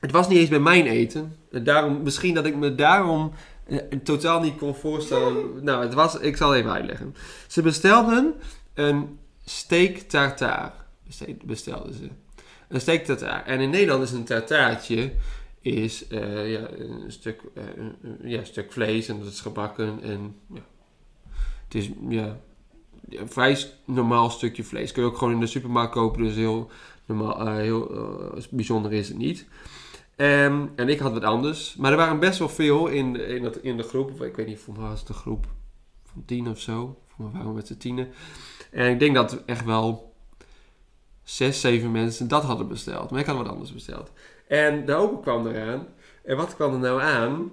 het was niet eens bij mijn eten. En daarom, misschien dat ik me daarom eh, totaal niet kon voorstellen. nou, het was, ik zal even uitleggen. Ze bestelden een steak tartare. Beste- Bestelden ze. Een steak tartare. En in Nederland is een tartaartje is, eh, ja, een, stuk, eh, ja, een stuk vlees en dat is gebakken. En ja, het is ja, vrij normaal stukje vlees. Kun je ook gewoon in de supermarkt kopen, dus heel, normaal, eh, heel eh, bijzonder is het niet. Ehm, en ik had wat anders. Maar er waren best wel veel in, in, dat, in de groep. Ik weet niet, voor mij was het groep van tien of zo. Voor mij waren met z'n tienen. En ik denk dat echt wel zes, zeven mensen dat hadden besteld. Maar ik had wat anders besteld. En de open kwam eraan. En wat kwam er nou aan?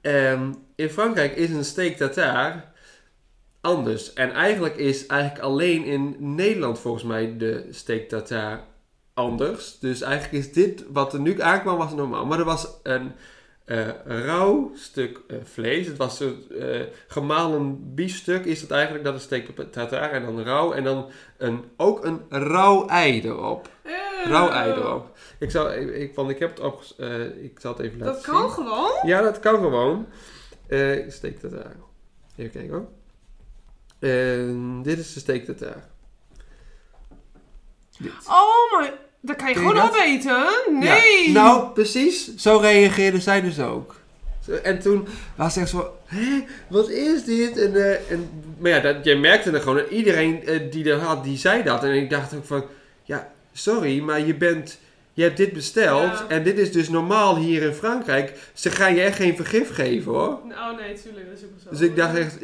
Ehm, in Frankrijk is een steak tartare anders. En eigenlijk is eigenlijk alleen in Nederland volgens mij de steak tartare anders. Dus eigenlijk is dit wat er nu aankwam was normaal. Maar er was een eh, een rauw stuk eh, vlees. Het was een eh, gemalen biefstuk is het eigenlijk. Dat is steak tartare en dan rauw. En dan een, ook een rauw ei erop. Rauw ei erop. Ik, zal, ik, ik, want ik heb het op, ik zal het even laten Dat zien. kan gewoon. Ja, dat kan gewoon. Steak tartare. Even kijken hoor. En dit is de steak tartare. Dit. Oh my... Dat kan je Ken gewoon dat? opeten? Nee. Ja, nou, precies. Zo reageerde zij dus ook. En toen was ze echt zo, hè, wat is dit? En, eh, en, maar ja, dat, je merkte er gewoon, en iedereen eh, die er had, die zei dat. En ik dacht ook van, ja, sorry, maar je bent, je hebt dit besteld. Ja. En dit is dus normaal hier in Frankrijk. Ze gaan je echt geen vergif geven, hoor. Oh nee, tuurlijk. Dat is ook zo. Dus ik dacht echt,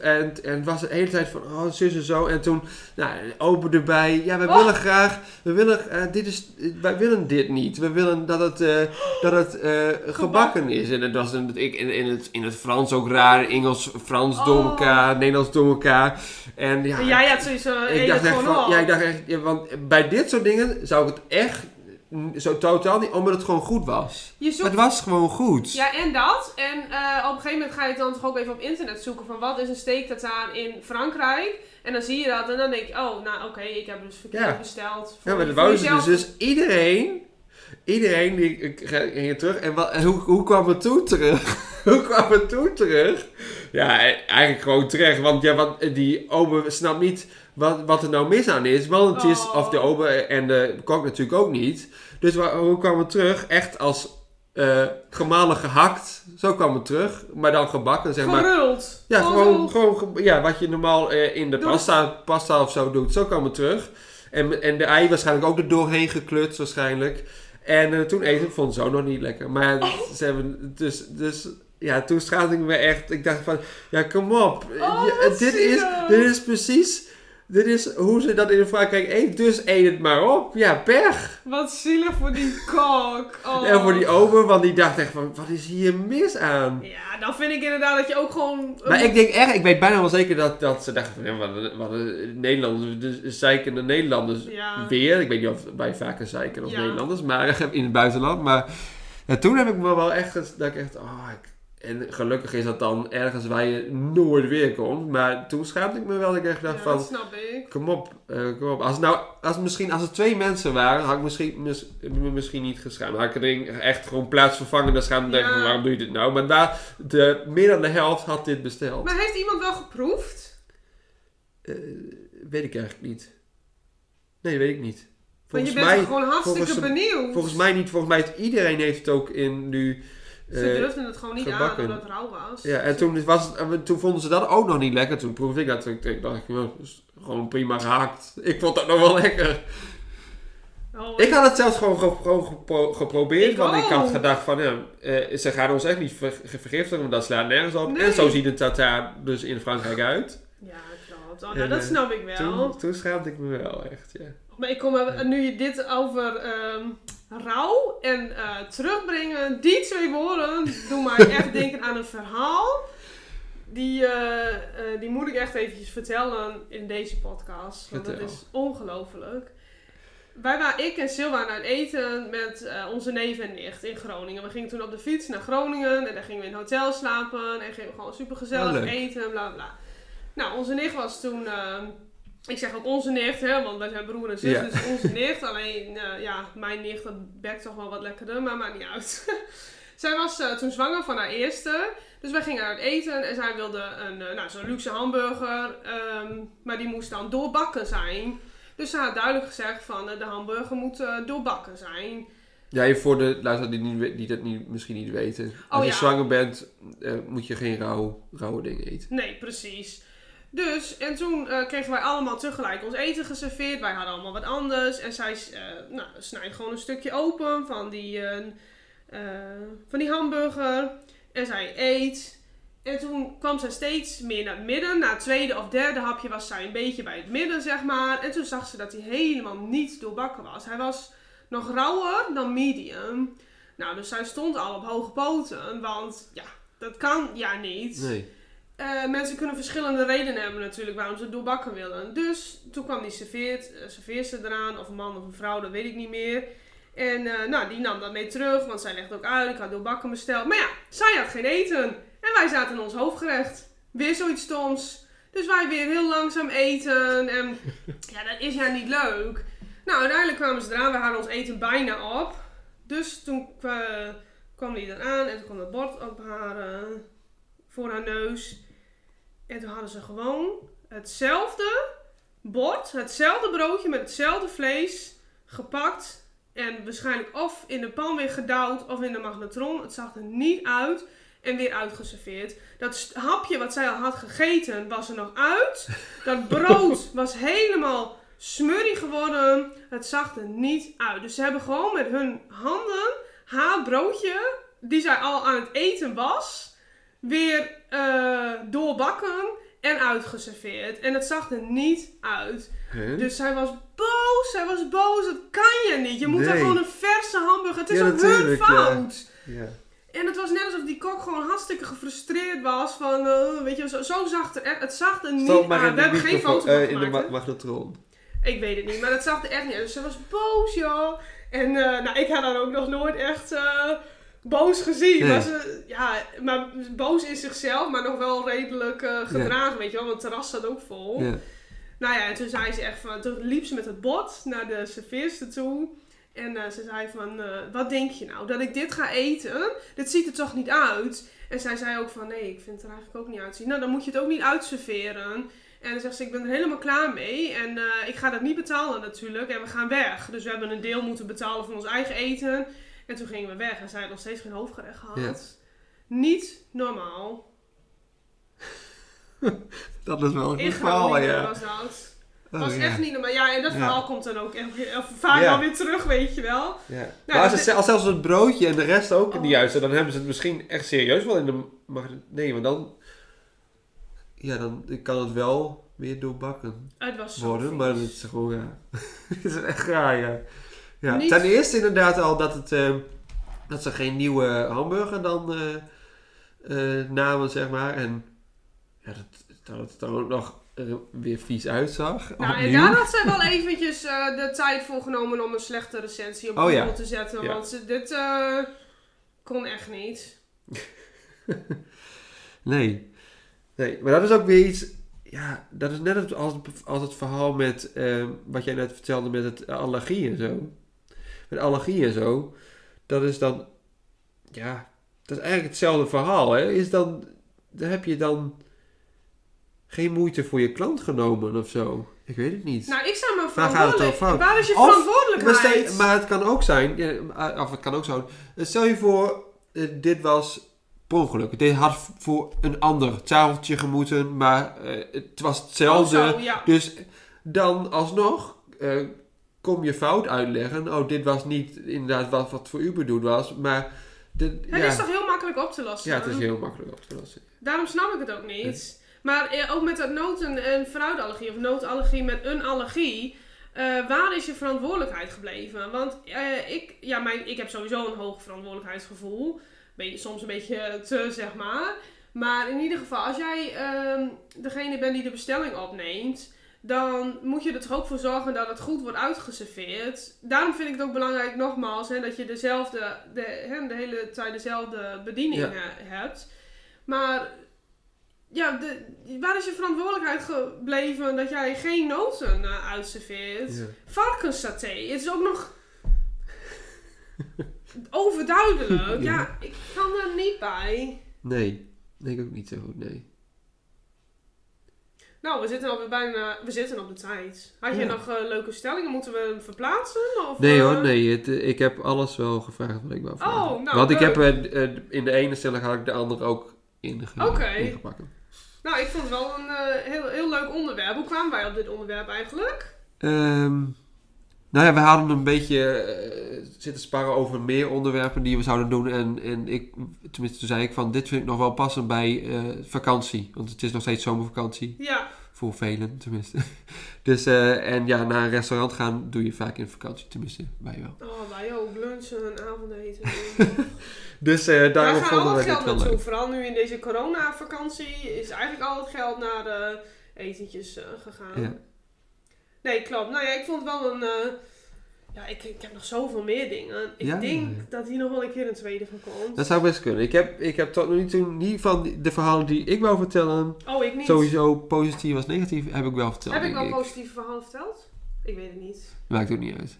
en, en het was de hele tijd van, oh, zus en zo. En toen, nou, open erbij. Ja, wij Oh. willen graag, we willen, eh, dit is, wij willen dit niet. We willen dat het, eh, dat het eh, gebakken is. En het was in in, in, het, in het Frans ook raar, Engels, Frans door Oh. elkaar, Nederlands door elkaar. En ja, jij had sowieso... ik dacht echt van, ja, ik dacht echt, ja, want bij dit soort dingen zou ik het echt zo totaal niet, omdat het gewoon goed was. Zoekt Het was gewoon goed. Ja, en dat. En eh, op een gegeven moment ga je het dan toch ook even op internet zoeken van wat is een steektartaan in Frankrijk. En dan zie je dat en dan denk je, oh, nou oké, ik heb dus verkeerd Ja. besteld. Ja, maar dat ze dus. Dus iedereen, iedereen die ik ging hier terug. En, wat, en hoe, hoe kwam het toen terug? hoe kwam het toen terug? Ja, e- eigenlijk gewoon terecht. Want ja, wat, die ober snapt niet wat, wat er nou mis aan is. Want het is, Oh. of de ober en de kok natuurlijk ook niet. Dus hoe kwam het terug? Echt als eh, gemalen gehakt. Zo kwam het terug. Maar dan gebakken, zeg maar. Geruld. Ja, Gewoon gewoon, zo- gewoon ge- ja, wat je normaal eh, in de Doe- pasta, pasta of zo doet. Zo kwam het terug. En, en de ei waarschijnlijk ook er doorheen gekleurd waarschijnlijk. En eh, toen eten vond ze ook nog niet lekker. Maar Oh. ze hebben dus, dus ja, toen schaamde ik me echt. Ik dacht van, ja kom op. Oh, Ja, dit, is, dit is precies, dit is hoe ze dat in Frankrijk eet. Dus eet het maar op. Ja, pech. Wat zielig voor die kok. Oh. En voor die ober, want die dacht echt van, wat is hier mis aan? Ja, dan vind ik inderdaad dat je ook gewoon... Maar ik denk echt, ik weet bijna wel zeker dat, dat ze dachten van, wat, wat Nederlanders, de zeikende Nederlanders Ja. weer. Ik weet niet of wij vaker zeiken als Ja. Nederlanders, maar in het buitenland. Maar ja, toen heb ik me wel echt, dat ik echt, oh, ik- en gelukkig is dat dan ergens waar je nooit weer komt. Maar toen schaamde ik me wel, ik echt dacht Ja, van, dat snap ik. kom op, eh, kom op. Als, het nou, als, misschien, als er twee mensen waren, had ik misschien, mis- me misschien niet geschaamd. Had ik er echt gewoon plaatsvervangende schaamd en denken Ja. waarom doe je dit nou? Maar daar, de, meer dan de helft had dit besteld. Maar heeft iemand wel geproefd? Eh, weet ik eigenlijk niet. Nee, weet ik niet. Want Volgens je bent mij, gewoon hartstikke volgens- benieuwd. volgens mij niet. Volgens mij heeft iedereen heeft het ook in nu. Ze eh, durfden het gewoon niet gebakken. aan omdat het rauw was. ja, en toen, was het, en toen vonden ze dat ook nog niet lekker. Toen proefde ik dat. Toen ik dacht, ja, dat is gewoon prima gehaakt. Ik vond dat nog wel lekker. Oh, Ik had het zelfs gewoon, ge- gewoon gepro- geprobeerd. Ik want ik had gedacht van, ja, eh, ze gaan ons echt niet ver- vergiftigen. Want dat slaat nergens op. Nee. En zo ziet het tata dus in Frankrijk uit. Ja, klopt. Oh, nou, En, dat eh, snap ik wel. Toen, toen schaamde ik me wel echt, ja. Maar ik kom nu je dit over ehm rouw en eh, terugbrengen, die twee woorden doen mij echt denken aan een verhaal. Die, eh, eh, die moet ik echt eventjes vertellen in deze podcast. Want Vertel. is ongelooflijk. Wij waren, ik en Sil waren uit eten met onze neef en nicht in Groningen. We gingen toen op de fiets naar Groningen en daar gingen we in een hotel slapen. En gingen we gewoon super gezellig Ja, leuk. eten, bla bla. Nou, onze nicht was toen... ik zeg ook onze nicht, hè, want wij zijn broer en zus, Ja. dus onze nicht. Alleen, eh, ja, mijn nicht, dat bekt toch wel wat lekkerder, maar maakt niet uit. zij was eh, toen zwanger van haar eerste. Dus wij gingen uit eten en zij wilde een, eh, nou, zo'n luxe hamburger. ehm, maar die moest dan doorbakken zijn. Dus ze had duidelijk gezegd van, de hamburger moet doorbakken zijn. Ja, even voor de luisteraars die, niet, die dat niet, misschien niet weten. Als Oh, je ja. zwanger bent, moet je geen rauw, rauwe dingen eten. Nee, precies. Dus, en toen eh, kregen wij allemaal tegelijk ons eten geserveerd. Wij hadden allemaal wat anders. En zij eh nou, snijdt gewoon een stukje open van die, eh, van die hamburger. En zij eet. En toen kwam zij steeds meer naar het midden. Na het tweede of derde hapje was zij een beetje bij het midden, zeg maar. En toen zag ze dat hij helemaal niet doorbakken was. Hij was nog rauwer dan medium. Nou, dus zij stond al op hoge poten. Want ja, dat kan ja niet. Nee. Eh, mensen kunnen verschillende redenen hebben natuurlijk waarom ze doorbakken willen. Dus toen kwam die serveert, eh, serveerster eraan, of een man of een vrouw, dat weet ik niet meer. En eh, nou, die nam dat mee terug, want zij legde ook uit, ik had doorbakken besteld. Maar ja, zij had geen eten. En wij zaten in ons hoofdgerecht. Weer zoiets stoms. Dus wij weer heel langzaam eten. En ja, dat is ja niet leuk. Nou, uiteindelijk kwamen ze eraan. We hadden ons eten bijna op. Dus toen kwa- kwam die eraan en toen kwam het bord op haar, voor haar neus. En toen hadden ze gewoon hetzelfde bord, hetzelfde broodje met hetzelfde vlees gepakt. En waarschijnlijk of in de pan weer gedouwd of in de magnetron. Het zag er niet uit. En weer uitgeserveerd. Dat hapje wat zij al had gegeten was er nog uit. Dat brood was helemaal smurrie geworden. Het zag er niet uit. Dus ze hebben gewoon met hun handen haar broodje, die zij al aan het eten was, weer eh, doorbakken en uitgeserveerd. En het zag er niet uit. Huh? Dus zij was boos, zij was boos. Dat kan je niet. Je moet daar gewoon een verse hamburger. Het is Ja, ook hun ja. fout. ja. En het was net alsof die kok gewoon hartstikke gefrustreerd was. Van, eh, weet je, zo, zo zag het er echt. Het zag er niet uit. We hebben geen foto van eh, in de magnetron. Ik weet het niet, maar het zag er echt niet uit. Dus ze was boos, joh. En nou, ik had haar ook nog nooit echt boos gezien. Nee. Maar, ze, ja, maar boos in zichzelf, maar nog wel redelijk eh, gedragen, weet je wel. Want het terras zat ook vol. Ja. Nou ja, en toen zei ze echt van... Toen liep ze met het bord naar de serveerster toe. En eh, ze zei van... eh, wat denk je nou? Dat ik dit ga eten? Dit ziet er toch niet uit? En zij zei ook van... Nee, ik vind het er eigenlijk ook niet uitzien. Nou, dan moet je het ook niet uitserveren. En dan zegt ze, ik ben er helemaal klaar mee. En ik ga dat niet betalen natuurlijk. En we gaan weg. Dus we hebben een deel moeten betalen van ons eigen eten. En toen gingen we weg. En zij had nog steeds geen hoofdgerecht gehad. Ja. Niet normaal. Dat is wel een goed verhaal, ja. was dat. Oh, was echt niet normaal. Ja, en dat Ja. verhaal komt dan ook echt weer- of vaak wel weer terug, weet je wel. Ja. Nou, maar als, het, als zelfs het broodje en de rest ook Oh. niet juist, dan hebben ze het misschien echt serieus wel in de... Mag, nee, want dan... Ja, dan kan het wel weer doorbakken Het was zo worden, vies. maar het is gewoon, ja... het is echt raar, ja. Ja. Niet- Ten eerste inderdaad al dat het... eh, dat ze geen nieuwe hamburger dan eh, eh, namen, zeg maar. En ja, dat, dat het dan ook nog er weer vies uitzag. Nou, en daar had zij wel eventjes de tijd voor genomen om een slechte recensie op Oh, Google ja. te zetten. Ja. Want ze, dit kon echt niet. Nee. Nee, maar dat is ook weer iets... Ja, dat is net als, als, als het verhaal met... eh, wat jij net vertelde met het allergie en zo. Met allergie en zo. Dat is dan... Ja, dat is eigenlijk hetzelfde verhaal, hè. Is dan... Dan heb je dan... Geen moeite voor je klant genomen of zo. Ik weet het niet. Nou, ik zou me Waar verantwoordelijk... over? Waar is je verantwoordelijkheid? maar het kan ook zijn, ja, of het kan ook zo. Stel je voor, eh, dit was per ongeluk. Dit had voor een ander tafeltje gemoeten, maar eh, het was hetzelfde. Oh, zo, ja. Dus dan alsnog eh, kom je fout uitleggen. Oh, dit was niet inderdaad wat, wat voor u bedoeld was, maar... De, Het ja, is toch heel makkelijk op te lossen? ja, het is heel makkelijk op te lossen. Daarom snap ik het ook niet. Maar eh, ook met dat noten- en fruitallergie of noodallergie met een allergie. eh, waar is je verantwoordelijkheid gebleven? Want eh, ik, ja, mijn, ik heb sowieso een hoog verantwoordelijkheidsgevoel. Beetje, soms een beetje te, zeg maar. Maar in ieder geval, als jij ehm, degene bent die de bestelling opneemt, dan moet je er toch ook voor zorgen dat het goed wordt uitgeserveerd. Daarom vind ik het ook belangrijk, nogmaals, hè, dat je dezelfde, de, hè, de hele tijd dezelfde bediening Ja. eh, hebt. Maar ja, de, waar is je verantwoordelijkheid gebleven dat jij geen noten eh, uitserveert? Ja. Varkenssaté, het is ook nog overduidelijk. Ja. ja, ik kan er niet bij. Nee, denk ik ook niet zo goed, nee. Nou, we zitten alweer bijna, we zitten op de tijd. Had je Ja. nog eh, leuke stellingen? Moeten we hem verplaatsen? Of, Nee eh, hoor, nee. Het, eh, ik heb alles wel gevraagd wat ik wou vragen. Oh, nou, Want ik heb in de ene stelling had ik de andere ook inge Oké. ingepakt. Nou, ik vond het wel een heel, heel leuk onderwerp. Hoe kwamen wij op dit onderwerp eigenlijk? Ehm, nou ja, we hadden een beetje eh, zitten sparren over meer onderwerpen die we zouden doen. En, en ik, tenminste toen zei ik van, dit vind ik nog wel passend bij eh, vakantie. Want het is nog steeds zomervakantie. Ja, Voor velen, tenminste. Dus, eh, en ja, naar een restaurant gaan doe je vaak in vakantie. Tenminste, wij wel. oh, wij ook. Lunchen en avondeten. Dus Daar daarom al vonden we het dit geld wel leuk. Vooral nu in deze corona-vakantie is eigenlijk al het geld naar de etentjes gegaan. Ja. Nee, klopt. Nou ja, ik vond het wel een... eh, ja, ik, ik heb nog zoveel meer dingen. Ik Ja. denk dat hier nog wel een keer een tweede van komt. Dat zou best kunnen. Ik heb, ik heb tot nu toe niet van de verhalen die ik wou vertellen... Oh, ik niet. Sowieso positief als negatief heb ik wel verteld. Heb ik wel positieve verhalen verteld? Ik weet het niet. Maakt ook niet uit.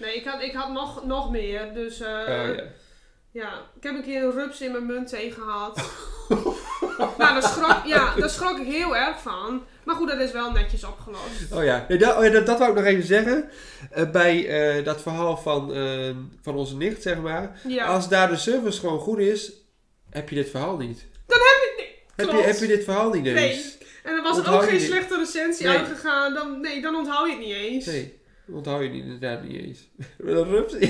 Nee, ik had, ik had nog, nog meer. Dus Oh, ja. Ja, ik heb een keer een rups in mijn munt gehad. nou, daar schrok, ja, daar schrok ik heel erg van. Maar goed, dat is wel netjes opgelost. Oh ja, nee, dat, oh ja, dat, dat wou ik nog even zeggen. Eh, bij eh, dat verhaal van, eh, van onze nicht, zeg maar. Ja, Als daar de service gewoon goed is, heb je dit verhaal niet. Heb je, klopt. heb je dit verhaal niet Nee. eens? En er was er ook je geen niet? slechte recensie Nee. uitgegaan. Dan, nee, dan onthoud je het niet eens. Nee, onthoud je niet, inderdaad niet eens. Een rups in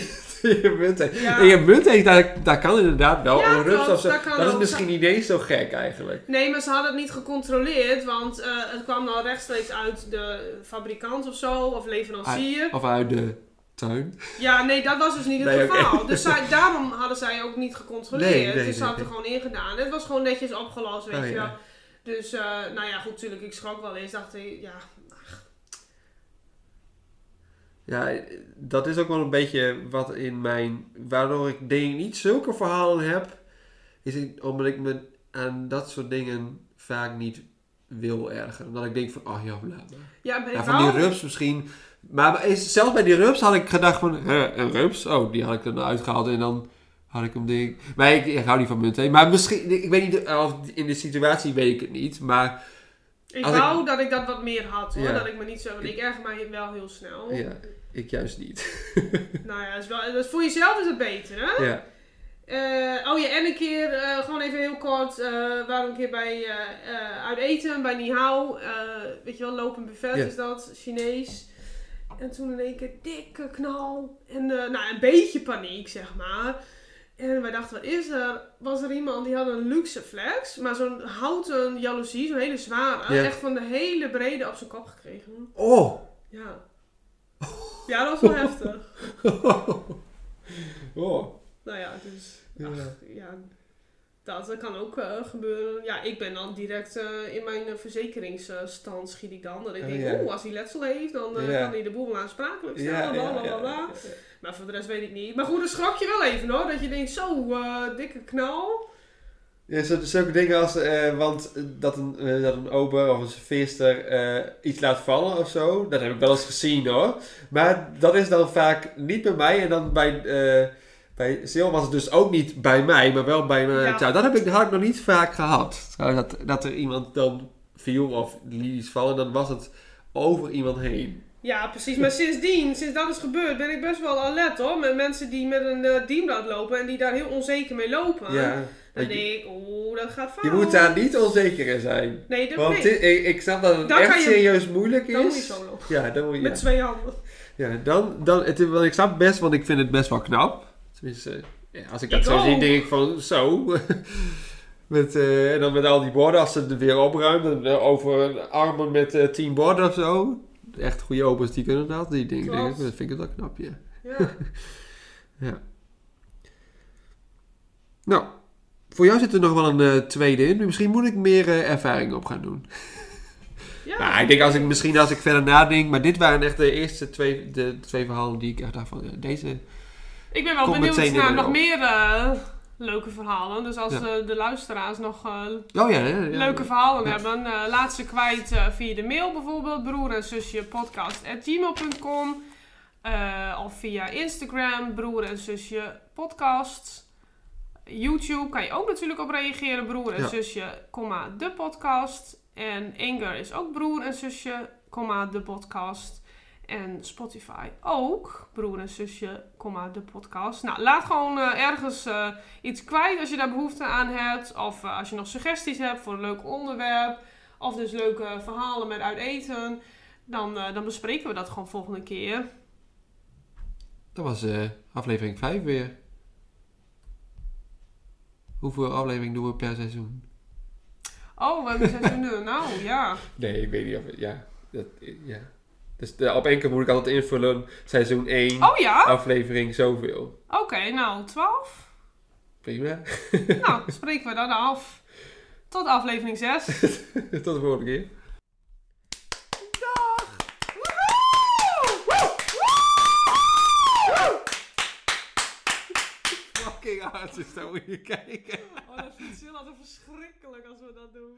je munt. Ja. Je munt daar, daar kan inderdaad wel Ja, een rups klopt, of zo. dat is misschien niet eens zo gek eigenlijk. Nee, maar ze hadden het niet gecontroleerd. Want eh, het kwam dan rechtstreeks uit de fabrikant of zo. Of leverancier. Of uit de tuin. Ja, nee, dat was dus niet het Nee, geval. Dus zij, daarom hadden zij ook niet gecontroleerd. Nee, nee, dus ze hadden er gewoon ingedaan. Het was gewoon netjes opgelost, weet Oh, je ja. Dus, eh, nou ja, goed, natuurlijk, ik schrok wel eens. Dacht ik, ja, Ja, dat is ook wel een beetje wat in mijn... Waardoor ik denk ik niet zulke verhalen heb. Is het omdat ik me aan dat soort dingen vaak niet wil ergeren. Omdat ik denk van, oh ja, laat maar. Ja, van die rups misschien. Maar zelfs bij die rups had ik gedacht van, hè, een rups? Oh, die had ik dan uitgehaald en dan had ik hem ding. Maar ik, ik hou niet van munt Maar misschien, ik weet niet, of in de situatie weet ik het niet. Maar Ik wou dat ik dat wat meer had hoor. Ja. Dat ik me niet zo. Want ik erger mij wel heel snel. ja, ik juist niet. Nou ja, is wel, dus voor jezelf is het beter hè? Ja, Eh, oh ja, en een keer, eh, gewoon even heel kort, eh we waren een keer bij, uit eten bij Nihao. weet je wel, lopen buffet is dat, Chinees. En toen in één keer dikke knal. En nou, een beetje paniek, zeg maar. En wij dachten, wat is er? Was er iemand die had een luxe flex, maar zo'n houten jaloezie, zo'n hele zware, Ja. echt van de hele brede op zijn kop gekregen. Oh! Ja. Ja, dat was wel heftig. oh. Nou ja, dus Ja. ach, ja, dat, dat kan ook eh, gebeuren. Ja, ik ben dan direct eh, in mijn eh, verzekeringsstand schiet ik dan. Dat ik Oh, denk, ja. oeh, als hij letsel heeft, dan eh, Ja. kan hij de boel wel aansprakelijk Ja, stellen. ja, bla, bla, bla, ja, bla. ja. Maar voor de rest weet ik niet. Maar goed, dan schrok je wel even hoor. Dat je denkt, zo, eh, dikke knal. Ja, zulke dingen als, eh, want eh, dat een, eh, dat een ober of een serveerster eh, iets laat vallen of zo, dat heb ik wel eens gezien hoor. Maar dat is dan vaak niet bij mij en dan bij, bij Sil was het dus ook niet bij mij, maar wel bij mijn Ja. Dat heb ik, dat had ik nog niet vaak gehad. Dat, dat er iemand dan viel of liet iets vallen, dan was het over iemand heen. Ja, precies. Maar sindsdien, sinds dat is gebeurd, ben ik best wel alert hoor. Met mensen die met een uh, dienblad lopen en die daar heel onzeker mee lopen. Ja. Dan denk ik, oeh, dat gaat fout. je moet daar niet onzeker in zijn. Nee, dat Want nee. ik, ik snap dat het Dan echt je- serieus moeilijk is. Dan moet je zo lopen. Ja, dan moet je. Met twee handen. Ja, dan, dan het, want ik snap best, want ik vind het best wel knap. Tenminste, ja, als ik dat Ik zo zie, denk ik van zo. met, eh, en dan met al die borden, als ze het weer opruimen, eh, over armen met tien borden of zo. Echt goede opens, die kunnen dat. Die dingen, Klopt. dat vind ik wel knap, ja. Ja. Nou, voor jou zit er nog wel een eh, tweede in. Misschien moet ik meer eh, ervaring op gaan doen. ja. Nou, ik denk als ik misschien als ik verder nadenk, maar dit waren echt de eerste twee, de twee verhalen die ik echt dacht van, ja, deze... Ik ben wel benieuwd naar nog meer eh, leuke verhalen. Dus als Ja. eh, de luisteraars nog eh, Oh ja, ja, ja. leuke verhalen hebben, eh, laat ze kwijt via de mail bijvoorbeeld. Broer en zusje podcast at gmail.com. Eh, of via Instagram, broer en zusje podcast. YouTube kan je ook natuurlijk op reageren. Broer en zusje, comma, de podcast. En Anger is ook broer en zusje, comma, de podcast. En Spotify ook. Broer en zusje, comma, de podcast. Nou, laat gewoon eh, ergens eh, iets kwijt als je daar behoefte aan hebt. Of eh, als je nog suggesties hebt voor een leuk onderwerp. Of dus leuke verhalen met uit eten. Dan, dan bespreken we dat gewoon volgende keer. Dat was eh, aflevering 5 weer. Hoeveel afleveringen doen we per seizoen? Oh, we hebben seizoenen. nou, ja. Nee, ik weet niet of het... Ja. Dat, ja. Dus de, op één keer moet ik altijd invullen. Seizoen 1, Oh ja? aflevering zoveel. Oké, nou, 12. Prima. Nou, spreken we dan af. Tot aflevering 6. Tot de volgende keer. Dag! Fucking hard is dat, moet je kijken. Oh, dat vindt Sil altijd verschrikkelijk als we dat doen.